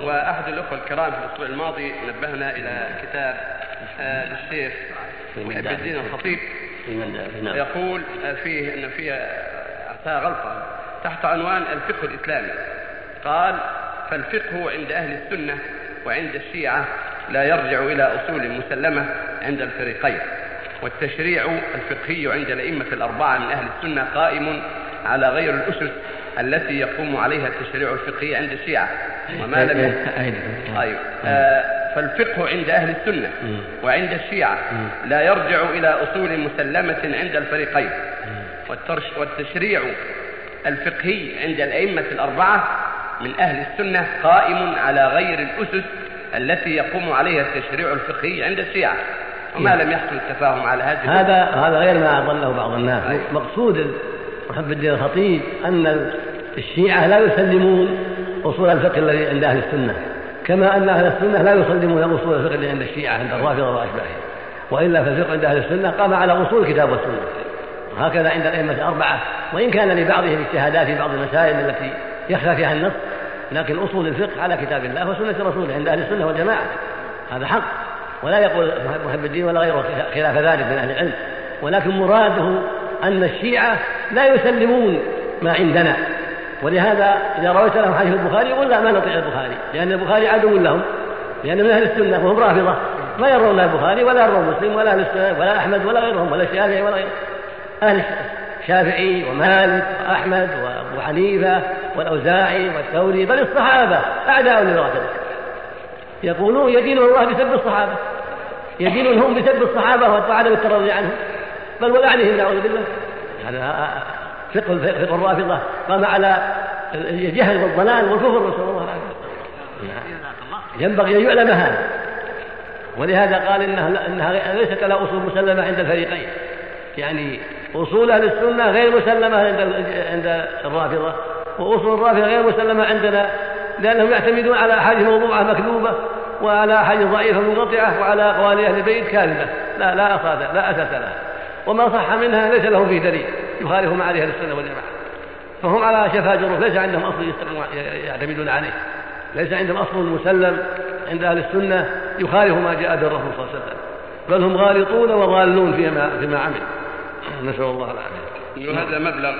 وأحد الأخوة الكرام في الأسبوع الماضي نبهنا إلى كتاب آه، للشيخ محب الدين الخطيب. نعم. يقول فيه أن فيه أعطاها غلطة تحت عنوان الفقه الإسلامي. قال فالفقه عند أهل السنة وعند الشيعة لا يرجع إلى أصول مسلمة عند الفريقين والتشريع الفقهي عند الأئمة الأربعة من أهل السنة قائم على غير الأسس التي يقوم عليها التشريع الفقهي عند الشيعة. وما لم أيوه فالفقه عند أهل السنة وعند الشيعة لا يرجع إلى أصول مسلمة عند الفريقين. والتشريع الفقهي عند الأئمة الأربعة من أهل السنة قائم على غير الأسس التي يقوم عليها التشريع الفقهي عند الشيعة. وما لم يحصل التفاهم على هذه هذا هذا غير ما ظنه بعض الناس. مقصود محب الدين الخطيب أن الشيعة لا يسلمون. أصول الفقه الذي عند أهل السنة. كما أن أهل السنة لا يسلمون أصول الفقه الذي عند الشيعة عند الرافضة وأشباههم. وإلا فالفقه عند أهل السنة قام على أصول الكتاب والسنة وهكذا عند الأئمة الأربعة. وإن كان لبعضهم اجتهادات في بعض المسائل التي يخفى فيها النص لكن أصول الفقه على كتاب الله وسنة رسوله عند أهل السنة والجماعة. هذا حق. ولا يقول محب الدين ولا غيره خلاف ذلك من أهل العلم. ولكن مراده أن الشيعة لا يسلمون ما عندنا. ولهذا إذا رويت لهم حديث البخاري يقول لا ما نطيع البخاري لأن البخاري عدو لهم لأن من أهل السنة وهم رافضة ما يرون البخاري ولا يرون مسلم ولا أهل السنة ولا أحمد ولا غيرهم ولا الشافعي ولا غيرهم. أهل الشافعي ومالك وأحمد وأبو حنيفة والأوزاعي والثوري بل الصحابة أعداء للرافضة يقولون يدينهم الله بسب الصحابة يدينهم بسب الصحابة وعدم الترضي عنهم. بل ولعنهم نعوذ بالله. هذا فقه فقه الرافضة قام على الجهل والضلال والكفر نسأل الله العافية. ينبغي أن يعلم هذا. ولهذا قال إنها, إنها ليست لها أصول مسلمة عند الفريقين. يعني أصول أهل السنة غير مسلمة عند عند الرافضة وأصول الرافضة غير مسلمة عندنا لأنهم يعتمدون على أحاديث موضوعة مكذوبة وعلى أحاديث ضعيفة منقطعة وعلى أقوال أهل البيت كاذبة. لا لا أساس لا أساس لها. وما صح منها ليس له فيه دليل. يخالف ما عليه السنة والجماعة. فهم على شفا جروف ليس عندهم أصل يعتمدون عليه. ليس عندهم أصل مسلم عند أهل السنة يخالف ما جاء به الرسول صلى الله عليه وسلم. بل هم غالطون وضالون فيما فيما عمل نسأل الله العافية. هذا مبلغ